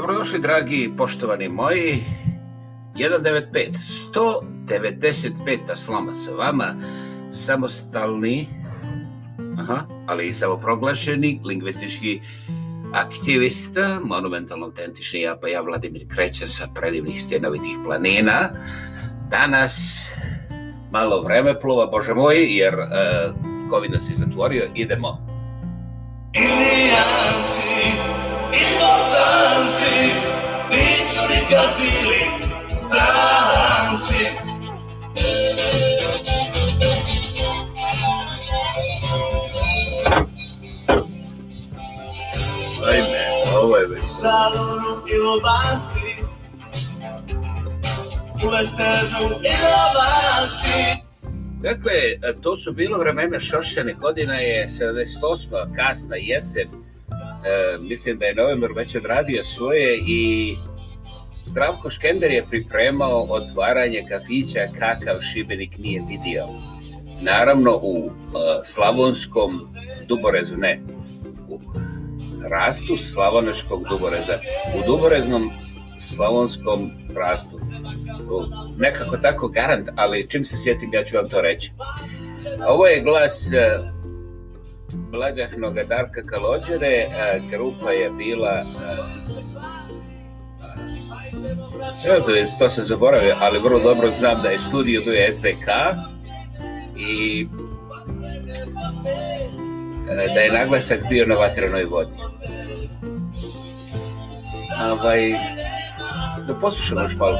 Dobrodošli, dragi poštovani moji. 195, 195. slama sa vama, samostalni, aha, ali i samoproglašeni, lingvistički aktivista, monumentalno autentični ja, pa ja, Vladimir Kreća sa predivnih stjenovitih planina. Danas malo vreme plova, bože moj, jer uh, COVID nas je zatvorio, idemo. Indijanci Inosanci nisu nikad bili stranci Ajme, ovo je već Salonu i lobanci U westernu i lobanci Dakle, to su bilo vremena Šošene, godina je 78. kasna jesen, E, mislim da je Novembar već odradio svoje i Zdravko Škender je pripremao otvaranje kafića kakav Šibenik nije vidio. Naravno u e, slavonskom Duborezu ne. U rastu Slavoneškog Duboreza. U Duboreznom slavonskom rastu. nekako tako garant, ali čim se sjetim ja ću vam to reći. Ovo je glas e, mlađahnoga Darka Kalođere. E, grupa je bila... E, e, to sam zaboravio, ali vrlo dobro znam da je studio bio SDK i da je naglasak bio na vatrenoj vodi. Ovaj, da poslušamo još malo.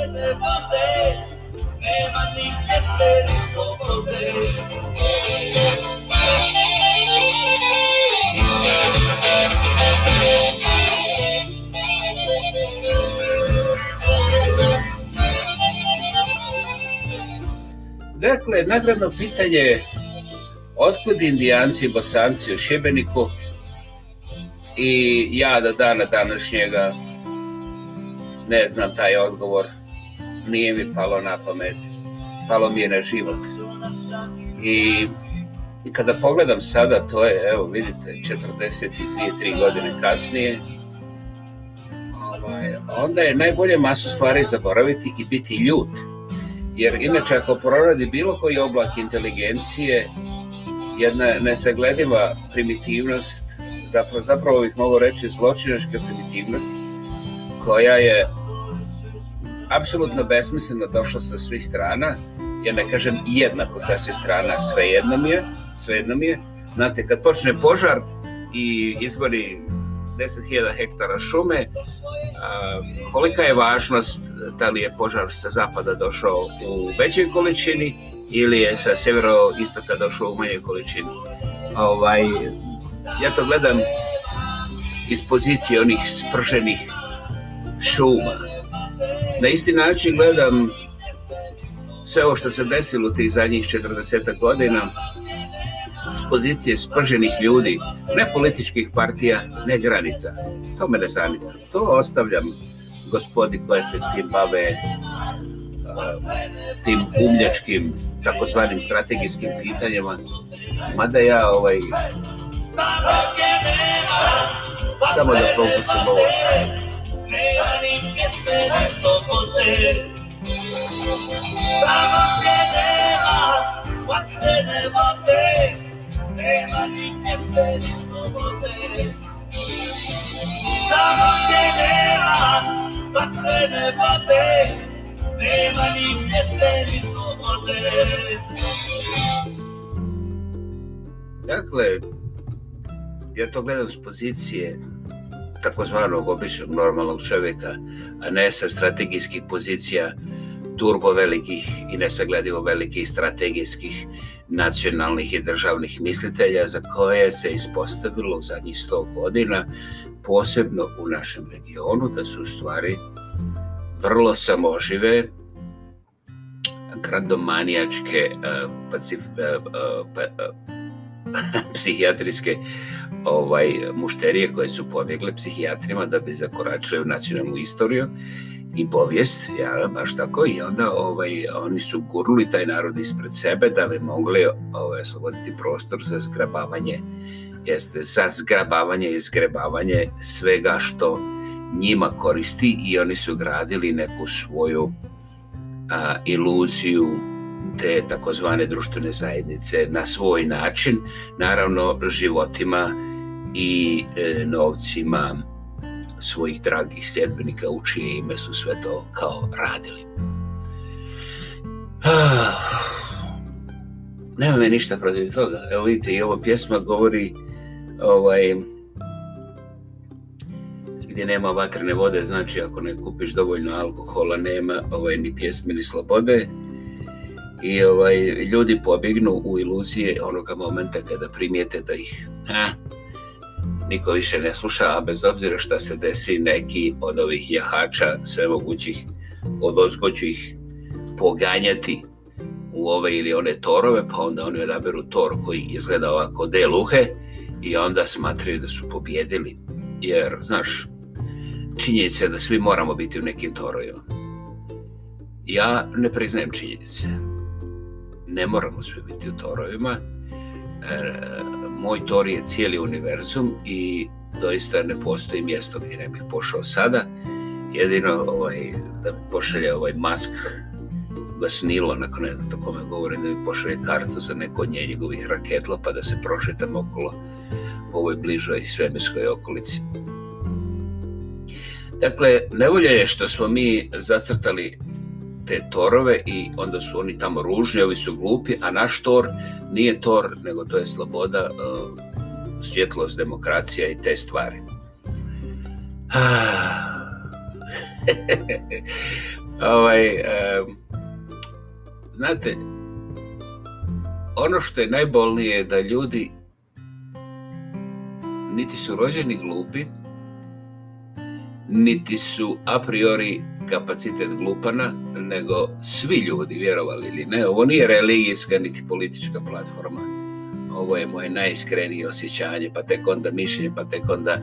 Nema nigdje sve ni slobode Dakle, nagradno pitanje je otkud indijanci i bosanci u Šibeniku i ja do dana današnjega ne znam taj odgovor, nije mi palo na pamet, palo mi je na život. I i kada pogledam sada, to je, evo vidite, 42-3 godine kasnije, ovaj, onda je najbolje masu stvari zaboraviti i biti ljut. Jer inače ako proradi bilo koji oblak inteligencije, jedna nesaglediva primitivnost, zapravo, zapravo bih mogu reći zločinačka primitivnost, koja je apsolutno besmisleno došla sa svih strana ja ne kažem jednako sasvim strana, svejedno mi je, svejedno mi je. Znate, kad počne požar i izgori 10.000 hektara šume, kolika je važnost da li je požar sa zapada došao u većoj količini ili je sa sjevero-istoka došao u manjoj količini. Ovaj, ja to gledam iz pozicije onih sprženih šuma. Na isti način gledam sve ovo što se desilo tih zadnjih 40 godina s pozicije sprženih ljudi, ne političkih partija, ne granica. To me ne zanima. To ostavljam gospodi koje se s tim bave eh, tim umljačkim, takozvanim strategijskim pitanjima. Mada ja ovaj... Samo da propustim ovo. Salvate de va, guante de bote, de manifeste disco bote. Salvate de nema, guante ne bote, de manifeste disco bote. Dakle, ja to gledam s pozicije takozvanog normalnog čovjeka, a ne sa strategijskih pozicija turbo velikih i nesagledivo velikih strategijskih nacionalnih i državnih mislitelja za koje se ispostavilo u zadnjih sto godina, posebno u našem regionu, da su u stvari vrlo samožive, grandomanijačke, eh, pacif, eh, eh, pa- psihijatrijske ovaj, mušterije koje su pobjegle psihijatrima da bi zakoračile u nacionalnu istoriju i povijest, ja, baš tako, i onda ovaj, oni su gurnuli taj narod ispred sebe da bi mogli ovaj, osloboditi prostor za zgrabavanje, jeste, za zgrabavanje i svega što njima koristi i oni su gradili neku svoju iluziju te takozvane društvene zajednice na svoj način, naravno životima i e, novcima svojih dragih sljedbenika u čije ime su sve to kao radili. Nema me ništa protiv toga. Evo vidite i ova pjesma govori ovaj, gdje nema vatrene vode, znači ako ne kupiš dovoljno alkohola nema ovaj, ni pjesme ni slobode i ovaj, ljudi pobjegnu u iluzije onoga momenta kada primijete da ih ha, niko više ne sluša, a bez obzira šta se desi neki od ovih jahača svemogućih od ih poganjati u ove ili one torove, pa onda oni odaberu tor koji izgleda ovako de luhe i onda smatraju da su pobjedili. Jer, znaš, činjenica je da svi moramo biti u nekim torovima. Ja ne priznajem činjenice ne moramo sve biti u torovima. E, moj tor je cijeli univerzum i doista ne postoji mjesto gdje ne bih pošao sada. Jedino ovaj, da pošalje ovaj mask vasnilo nakon ne kome govorim, da bi pošalje kartu za neko od njegovih raketla pa da se prošetam okolo po ovoj bližoj svemirskoj okolici. Dakle, nevolja je što smo mi zacrtali torove i onda su oni tamo ružni, ovi su glupi, a naš tor nije tor, nego to je sloboda, e, svjetlost, demokracija i te stvari. Ah. ovaj, e, znate, ono što je najbolnije je da ljudi niti su rođeni glupi, niti su a priori kapacitet glupana, nego svi ljudi, vjerovali ili ne, ovo nije religijska niti politička platforma. Ovo je moje najiskrenije osjećanje, pa tek onda mišljenje, pa tek onda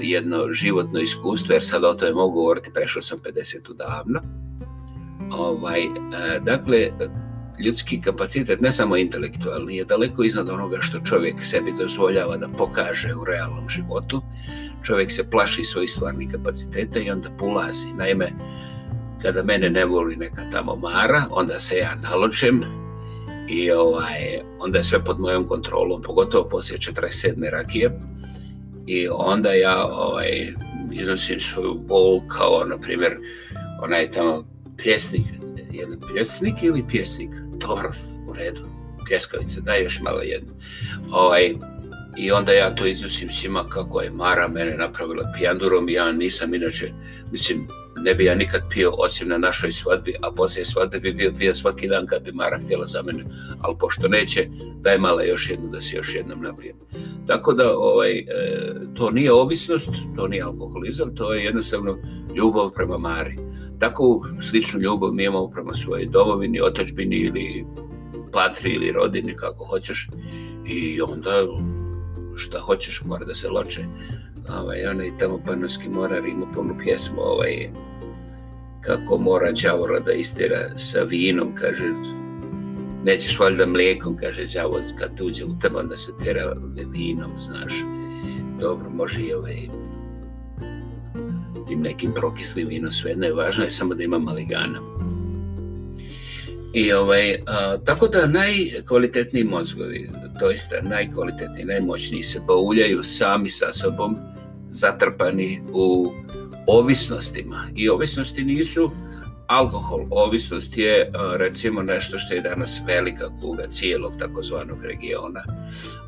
jedno životno iskustvo, jer sad o tome mogu govoriti, prešao sam 50 davno. Ovaj, dakle, ljudski kapacitet, ne samo intelektualni, je daleko iznad onoga što čovjek sebi dozvoljava da pokaže u realnom životu čovjek se plaši svojih stvarnih kapaciteta i onda pulazi. Naime, kada mene ne voli neka tamo Mara, onda se ja naložem i ovaj, onda je sve pod mojom kontrolom, pogotovo poslije 47. rakije. I onda ja ovaj, iznosim svoju bol kao, na primjer, onaj tamo pjesnik. jedan pjesnik ili pjesnik? Dobro, u redu. Pljeskavica, daj još malo jednu. Ovaj, i onda ja to iznosim svima kako je Mara mene napravila pijandurom. Ja nisam inače, mislim, ne bi ja nikad pio osim na našoj svadbi, a poslije svadbe bi bio pio svaki dan kad bi Mara htjela za mene. Ali pošto neće, daj mala još jednu da se još jednom napijem. Tako da ovaj, e, to nije ovisnost, to nije alkoholizam, to je jednostavno ljubav prema Mari. Takvu sličnu ljubav mi imamo prema svojoj domovini, otačbini ili patri ili rodini, kako hoćeš. I onda šta hoćeš mora da se loče ovaj, onaj tamo Panoski morar ima punu pjesmu ovaj, kako mora đavola da istira sa vinom kaže nećeš valjda mlijekom kaže đavo kad tuđe u tebe onda se tera vinom znaš dobro može i ovaj tim nekim prokislim vinom svejedno je važno je samo da ima maligana i ovaj, tako da najkvalitetniji mozgovi doista najkvalitetniji, najmoćniji se bauljaju sami sa sobom, zatrpani u ovisnostima. I ovisnosti nisu alkohol. Ovisnost je e, recimo nešto što je danas velika kuga cijelog takozvanog regiona,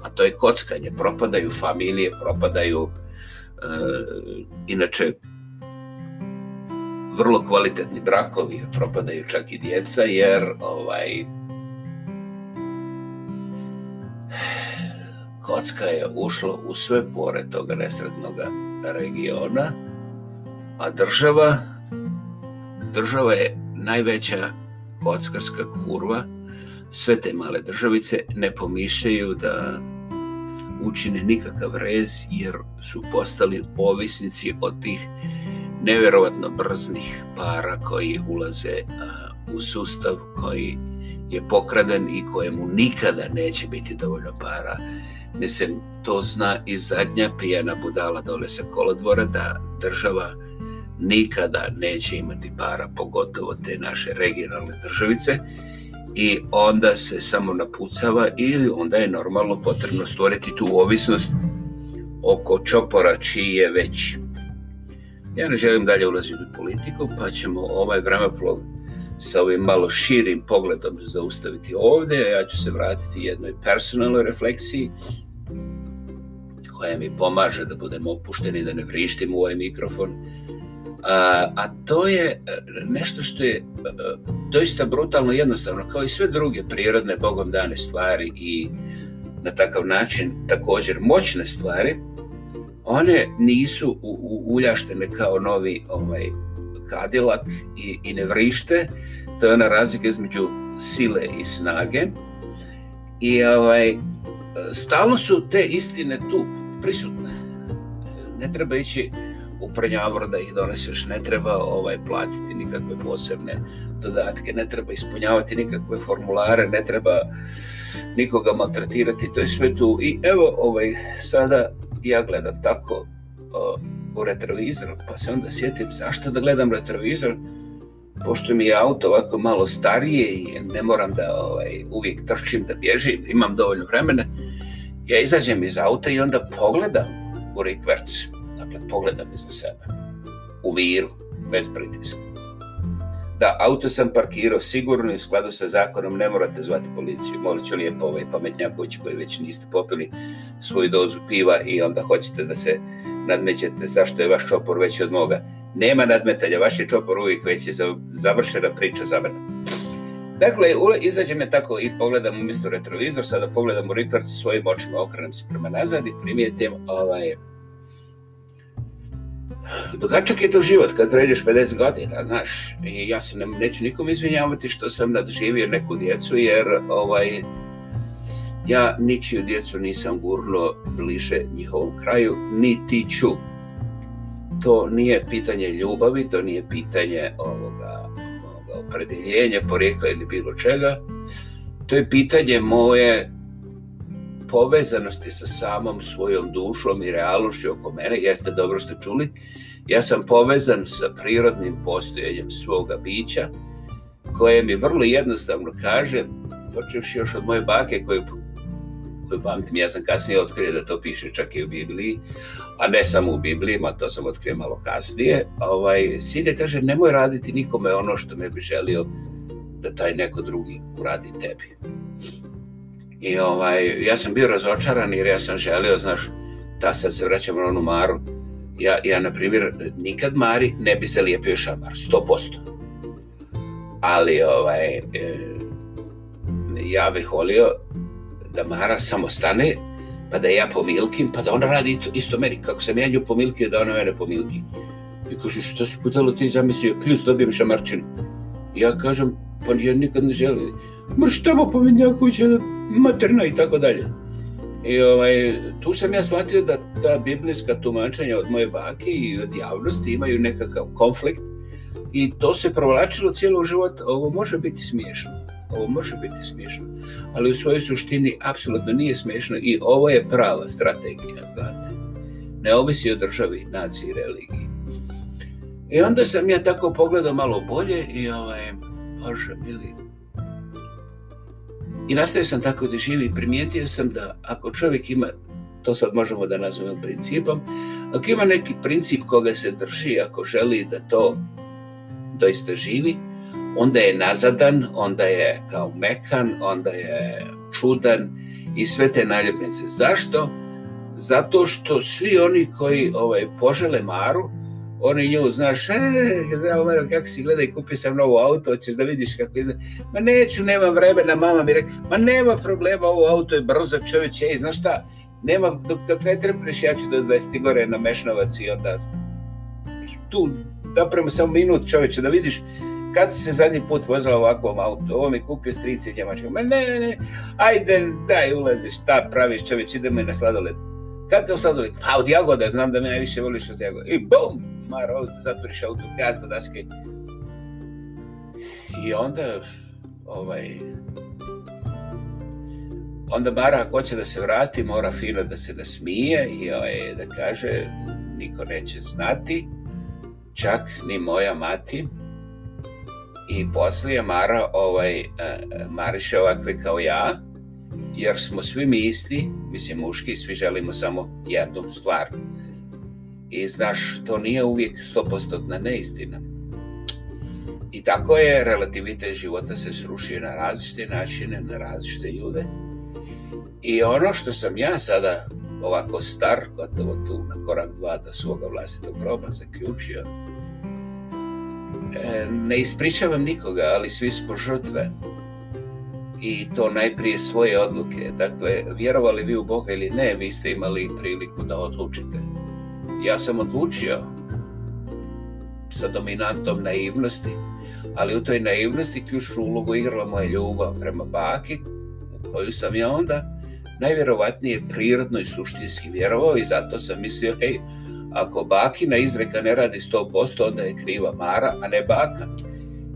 a to je kockanje. Propadaju familije, propadaju e, inače vrlo kvalitetni brakovi, propadaju čak i djeca jer ovaj kocka je ušlo u sve pore tog nesretnog regiona, a država, država je najveća kockarska kurva. Sve te male državice ne pomišljaju da učine nikakav rez jer su postali ovisnici od tih nevjerovatno brznih para koji ulaze u sustav koji je pokraden i kojemu nikada neće biti dovoljno para Mislim, to zna i zadnja pijana budala dole sa kolodvora da država nikada neće imati para, pogotovo te naše regionalne državice i onda se samo napucava i onda je normalno potrebno stvoriti tu ovisnost oko čopora čiji je Ja ne želim dalje ulaziti u politiku, pa ćemo ovaj vremeplov sa ovim malo širim pogledom zaustaviti ovdje, ja ću se vratiti jednoj personalnoj refleksiji koja mi pomaže da budem opušten i da ne vrištim u ovaj mikrofon. A, a to je e, nešto što je e, doista brutalno jednostavno, kao i sve druge prirodne, bogom dane stvari i na takav način također moćne stvari, one nisu u, u, uljaštene kao novi ovaj, kadilak i, i ne vrište. To je ona razlika između sile i snage. I ovaj, stalno su te istine tu prisutne. Ne treba ići u prnjavor da ih doneseš, ne treba ovaj, platiti nikakve posebne dodatke, ne treba ispunjavati nikakve formulare, ne treba nikoga maltretirati, to je sve tu. I evo, ovaj, sada ja gledam tako, u retrovizor, pa se onda sjetim zašto da gledam retrovizor, pošto mi je auto ovako malo starije i ne moram da ovaj, uvijek trčim, da bježim, imam dovoljno vremena, ja izađem iz auta i onda pogledam u rikverc, dakle pogledam iza sebe, u miru, bez pritiska. Da, auto sam parkirao sigurno i u skladu sa zakonom ne morate zvati policiju. Molit ću lijepo ovaj pametnjaković koji već niste popili svoju dozu piva i onda hoćete da se nadmećete zašto je vaš čopor veći od moga. Nema nadmetanja, vaš je čopor uvijek veći, završena priča za mene. Dakle, izađem me tako i pogledam umjesto retrovizor, sada pogledam u s svojim očima, okrenem se prema nazad i primijetim ovaj... Dugačak je to život kad pređeš 50 godina, znaš. I ja se neću nikom izvinjavati što sam nadživio neku djecu, jer ovaj, ja ničiju djecu nisam gurnuo bliže njihovom kraju, niti ću. To nije pitanje ljubavi, to nije pitanje ovoga, ovoga opredeljenja, porijekla ili bilo čega. To je pitanje moje povezanosti sa samom svojom dušom i realnošću oko mene, jeste dobro ste čuli, ja sam povezan sa prirodnim postojanjem svoga bića, koje mi vrlo jednostavno kaže, počevši još od moje bake koju pamtim. Ja sam kasnije otkrio da to piše čak i u Bibliji, a ne samo u Bibliji, ma to sam otkrio malo kasnije. Ovaj, Sine kaže, nemoj raditi nikome ono što ne bi želio da taj neko drugi uradi tebi. I ovaj, ja sam bio razočaran jer ja sam želio, znaš, da sad se vraćam na onu Maru, ja, ja na primjer nikad Mari ne bi se šamar, 100%. Ali ovaj, e, ja bih volio da Mara samo stane, pa da ja pomilkim, pa da ona radi isto meni, kako sam ja nju pomilkio, da ona mene pomilki. I kaže, što si putalo ti zamislio, Plus dobijem šamarčinu. Ja kažem, pa ja nikad ne želim. mrš tamo po pa pomenja materna i tako dalje. I ovaj, tu sam ja shvatio da ta biblijska tumačenja od moje bake i od javnosti imaju nekakav konflikt i to se provlačilo cijelo život. Ovo može biti smiješno ovo može biti smiješno, ali u svojoj suštini apsolutno nije smiješno i ovo je prava strategija, znate. Ne ovisi o državi, naciji, religiji. I onda sam ja tako pogledao malo bolje i ovaj, bože bili... I nastavio sam tako da živi primijetio sam da ako čovjek ima, to sad možemo da nazovem principom, ako ima neki princip koga se drži, ako želi da to doista živi, onda je nazadan, onda je kao mekan, onda je čudan i sve te naljepnice. Zašto? Zato što svi oni koji ovaj, požele Maru, oni nju, znaš, e, drago Maro, kako si gledaj, kupio sam novo auto, hoćeš da vidiš kako izgleda. Ma neću, nema vremena, mama mi rekla, ma nema problema, ovo auto je brzo, čovječ, ej, znaš šta, nema, dok, dok ne trepneš, ja ću do 20 gore na Mešnovac i onda tu napravimo samo minut, čoveče, da vidiš kad si se zadnji put vozila ovakvom autu, ovo mi kupio stric iz Njemačke. Ma ne, ne, ajde, daj, ulazi, šta praviš čovječ, idemo i na sladoled. Kakav sladoled? Pa od jagoda, znam da me najviše voliš od jagoda. I bum, maro, zatvoriš auto, gaz daske. I onda, ovaj, onda Mara ako hoće da se vrati, mora fino da se nasmije i ovaj, da kaže, niko neće znati, čak ni moja mati, i poslije Mara ovaj, e, Mariše ovakve kao ja, jer smo svi mi isti, mislim muški, svi želimo samo jednu stvar. I znaš, to nije uvijek stopostotna neistina. I tako je relativitet života se srušio na različite načine, na različite ljude. I ono što sam ja sada ovako star, gotovo tu na korak dva do svoga vlastitog groba zaključio, E, ne ispričavam nikoga, ali svi smo žrtve. I to najprije svoje odluke. Dakle, vjerovali vi u Boga ili ne, vi ste imali priliku da odlučite. Ja sam odlučio sa dominantom naivnosti, ali u toj naivnosti ključnu ulogu igrala moja ljubav prema baki, u koju sam ja onda najvjerovatnije prirodno i suštinski vjerovao i zato sam mislio, hej, ako bakina izreka ne radi 100%, onda je kriva Mara, a ne baka.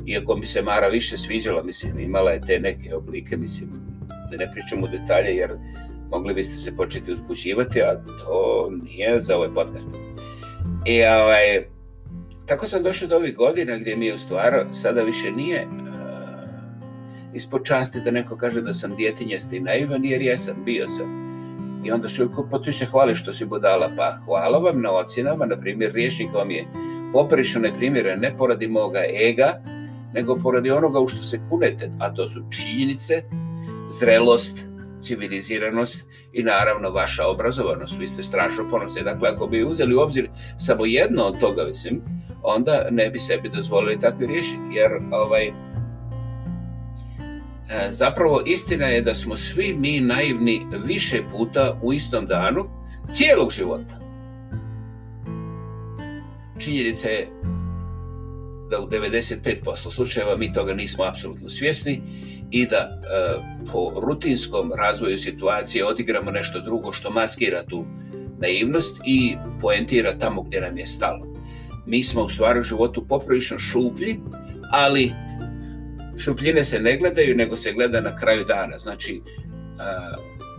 Iako mi se Mara više sviđala, mislim, imala je te neke oblike, mislim, da ne pričam u detalje, jer mogli biste se početi uzbuđivati, a to nije za ovaj podcast. I e, ovaj, tako sam došao do ovih godina gdje mi je u sada više nije uh, da neko kaže da sam djetinjasti i naivan, jer jesam, bio sam i onda su, pa ti se hvali što si budala, pa hvala vam na ocjenama, na primjer, rječnik vam je ne neprimjeren, ne poradi moga ega, nego poradi onoga u što se kunete, a to su činjenice, zrelost, civiliziranost i naravno vaša obrazovanost. Vi ste strašno ponosni. Dakle, ako bi uzeli u obzir samo jedno od toga, mislim, onda ne bi sebi dozvolili takvi riješiti, jer ovaj, E, zapravo istina je da smo svi mi naivni više puta u istom danu cijelog života. Činjenica je da u 95% slučajeva mi toga nismo apsolutno svjesni i da e, po rutinskom razvoju situacije odigramo nešto drugo što maskira tu naivnost i poentira tamo gdje nam je stalo. Mi smo u stvari u životu poprilično šuplji, ali šupljine se ne gledaju, nego se gleda na kraju dana. Znači,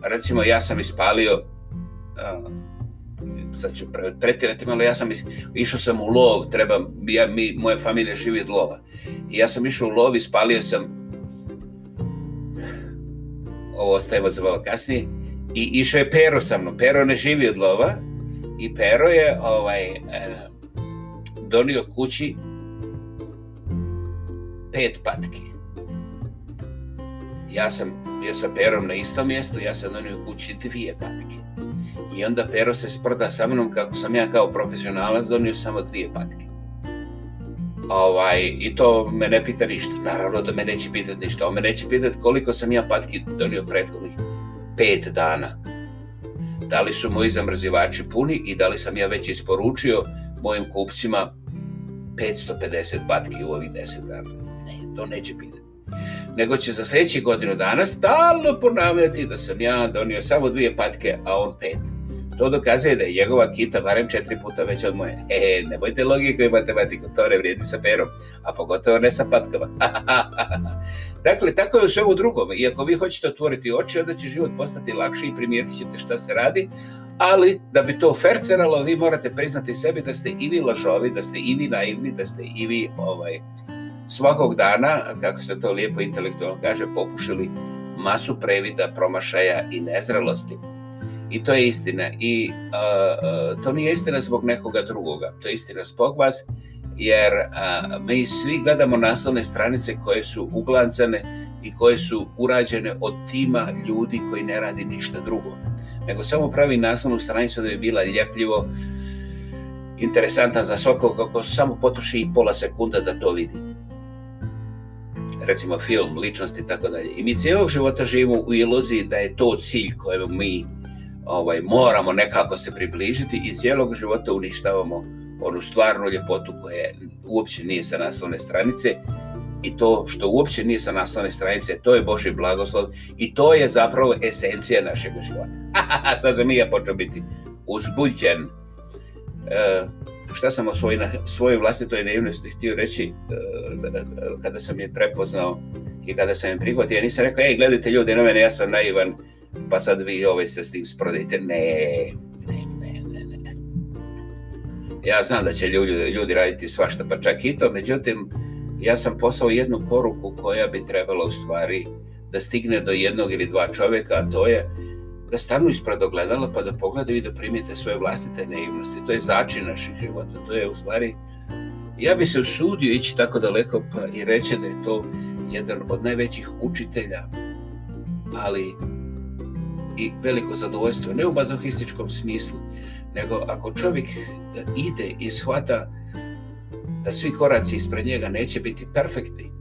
recimo ja sam ispalio, sad ću pretirati malo, ja sam išao sam u lov, treba, ja, mi, moja familija živi od lova. I ja sam išao u lov, ispalio sam, ovo ostajemo za malo kasnije, i išao je Pero sa mnom. Pero ne živi od lova i Pero je ovaj, donio kući pet patki. Ja sam bio sa perom na istom mjestu, ja sam donio kući dvije patke. I onda pero se sprda sa mnom kako sam ja kao profesionalac donio samo dvije patke. Ovaj, I to me ne pita ništa. Naravno da me neće pitati ništa. On me neće pitati koliko sam ja patki donio prethodnih pet dana. Da li su moji zamrzivači puni i da li sam ja već isporučio mojim kupcima 550 patki u ovih deset dana to neće biti. Nego će za sljedeći godinu dana stalno ponavljati da sam ja donio samo dvije patke, a on pet. To dokazuje da je njegova kita barem četiri puta veća od moje. ne nemojte logiku i matematiku, to ne vrijedi sa perom, a pogotovo ne sa patkama. dakle, tako je u svemu drugom. I ako vi hoćete otvoriti oči, onda će život postati lakši i primijetit ćete šta se radi, ali da bi to ferceralo, vi morate priznati sebi da ste i vi lažovi, da ste i vi naivni, da ste i vi ovaj, svakog dana, kako se to lijepo intelektualno kaže, popušili masu previda, promašaja i nezrelosti. I to je istina. I e, e, to nije istina zbog nekoga drugoga. To je istina zbog vas, jer e, mi svi gledamo naslovne stranice koje su uglancane i koje su urađene od tima ljudi koji ne radi ništa drugo. Nego samo pravi naslovnu stranicu da bi bila ljepljivo interesantna za svakog ako samo potroši i pola sekunda da to vidi recimo film, ličnost i tako dalje. I mi cijelog života živimo u iluziji da je to cilj kojem mi ovaj, moramo nekako se približiti i cijelog života uništavamo onu stvarnu ljepotu koja uopće nije sa naslovne stranice i to što uopće nije sa naslovne stranice, to je Boži blagoslov i to je zapravo esencija našeg života. Sad sam i ja počeo biti uzbuđen. E, šta sam o svoj, svojoj vlastitoj naivnosti htio reći e, kada sam je prepoznao i kada sam je prihvatio, ja nisam rekao, ej, gledajte ljudi na mene, ja sam naivan, pa sad vi ovaj se s tim sprodajte. Ne, ne, ne, ne. Ja znam da će ljudi, ljudi raditi svašta, pa čak i to, međutim, ja sam poslao jednu poruku koja bi trebala u stvari da stigne do jednog ili dva čovjeka, a to je da stanu ispred ogledala pa da pogledaju i da primite svoje vlastite neivnosti. To je začin naših života. To je u stvari, ja bi se usudio ići tako daleko pa i reći da je to jedan od najvećih učitelja, ali i veliko zadovoljstvo, ne u bazohističkom smislu, nego ako čovjek ide i shvata da svi koraci ispred njega neće biti perfektni,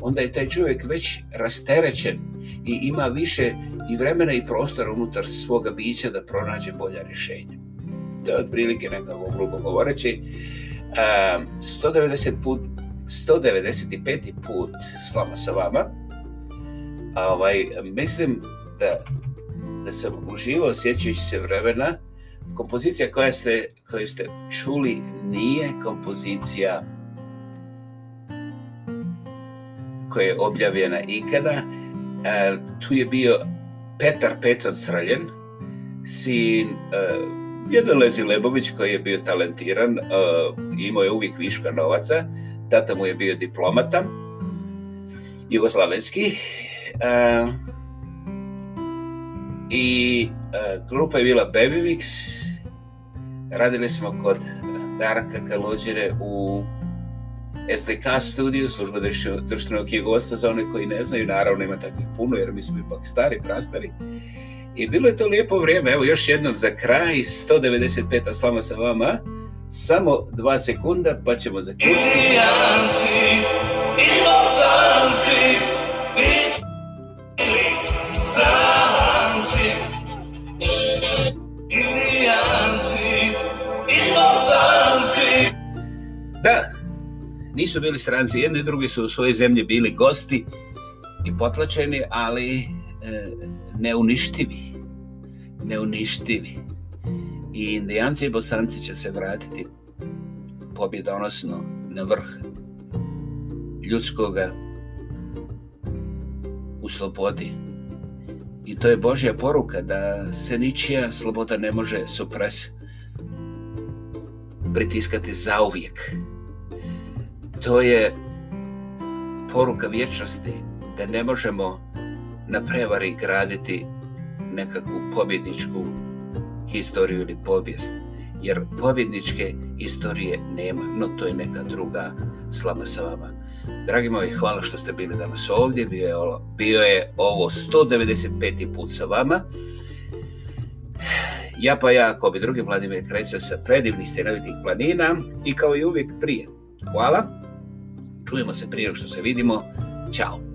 onda je taj čovjek već rasterećen i ima više i vremena i prostora unutar svoga bića da pronađe bolja rješenja. To je otprilike nekako grubo govoreći. 190 e, put, 195. put slama sa vama. ovaj, mislim da, da sam uživo sjećajući se vremena. Kompozicija koja ste, koju ste čuli nije kompozicija koja je objavljena ikada. E, tu je bio Petar Pecac Sraljen, sin eh, lezi Lebović koji je bio talentiran, eh, imao je uvijek viška novaca, tata mu je bio diplomata, jugoslavenski, eh, i grupa je bila Babyvix, radili smo kod Darka Kalođere u SDK studiju, služba društvenog knjigovodstva za one koji ne znaju, naravno ima takvih puno jer mi smo ipak stari, prastari. I bilo je to lijepo vrijeme, evo još jednom za kraj, 195. slama sa vama, samo dva sekunda pa ćemo zaključiti. Da, nisu bili stranci, jedni i drugi su u svojoj zemlji bili gosti i potlačeni, ali e, neuništivi. Neuništivi. I indijanci i bosanci će se vratiti pobjedonosno na vrh ljudskoga u slobodi. I to je Božja poruka da se ničija sloboda ne može supres pritiskati zauvijek. To je poruka vječnosti da ne možemo na prevari graditi nekakvu pobjedničku historiju ili povijest. Jer pobjedničke historije nema, no to je neka druga slama sa vama. Dragi moji, hvala što ste bili danas ovdje. Bio je, bio je ovo 195. put sa vama. Ja pa ja, ako bi drugi Vladimir Kreća sa predivnih stenovitih planina i kao i uvijek prije. Hvala. Čujemo se prije što se vidimo. Ćao!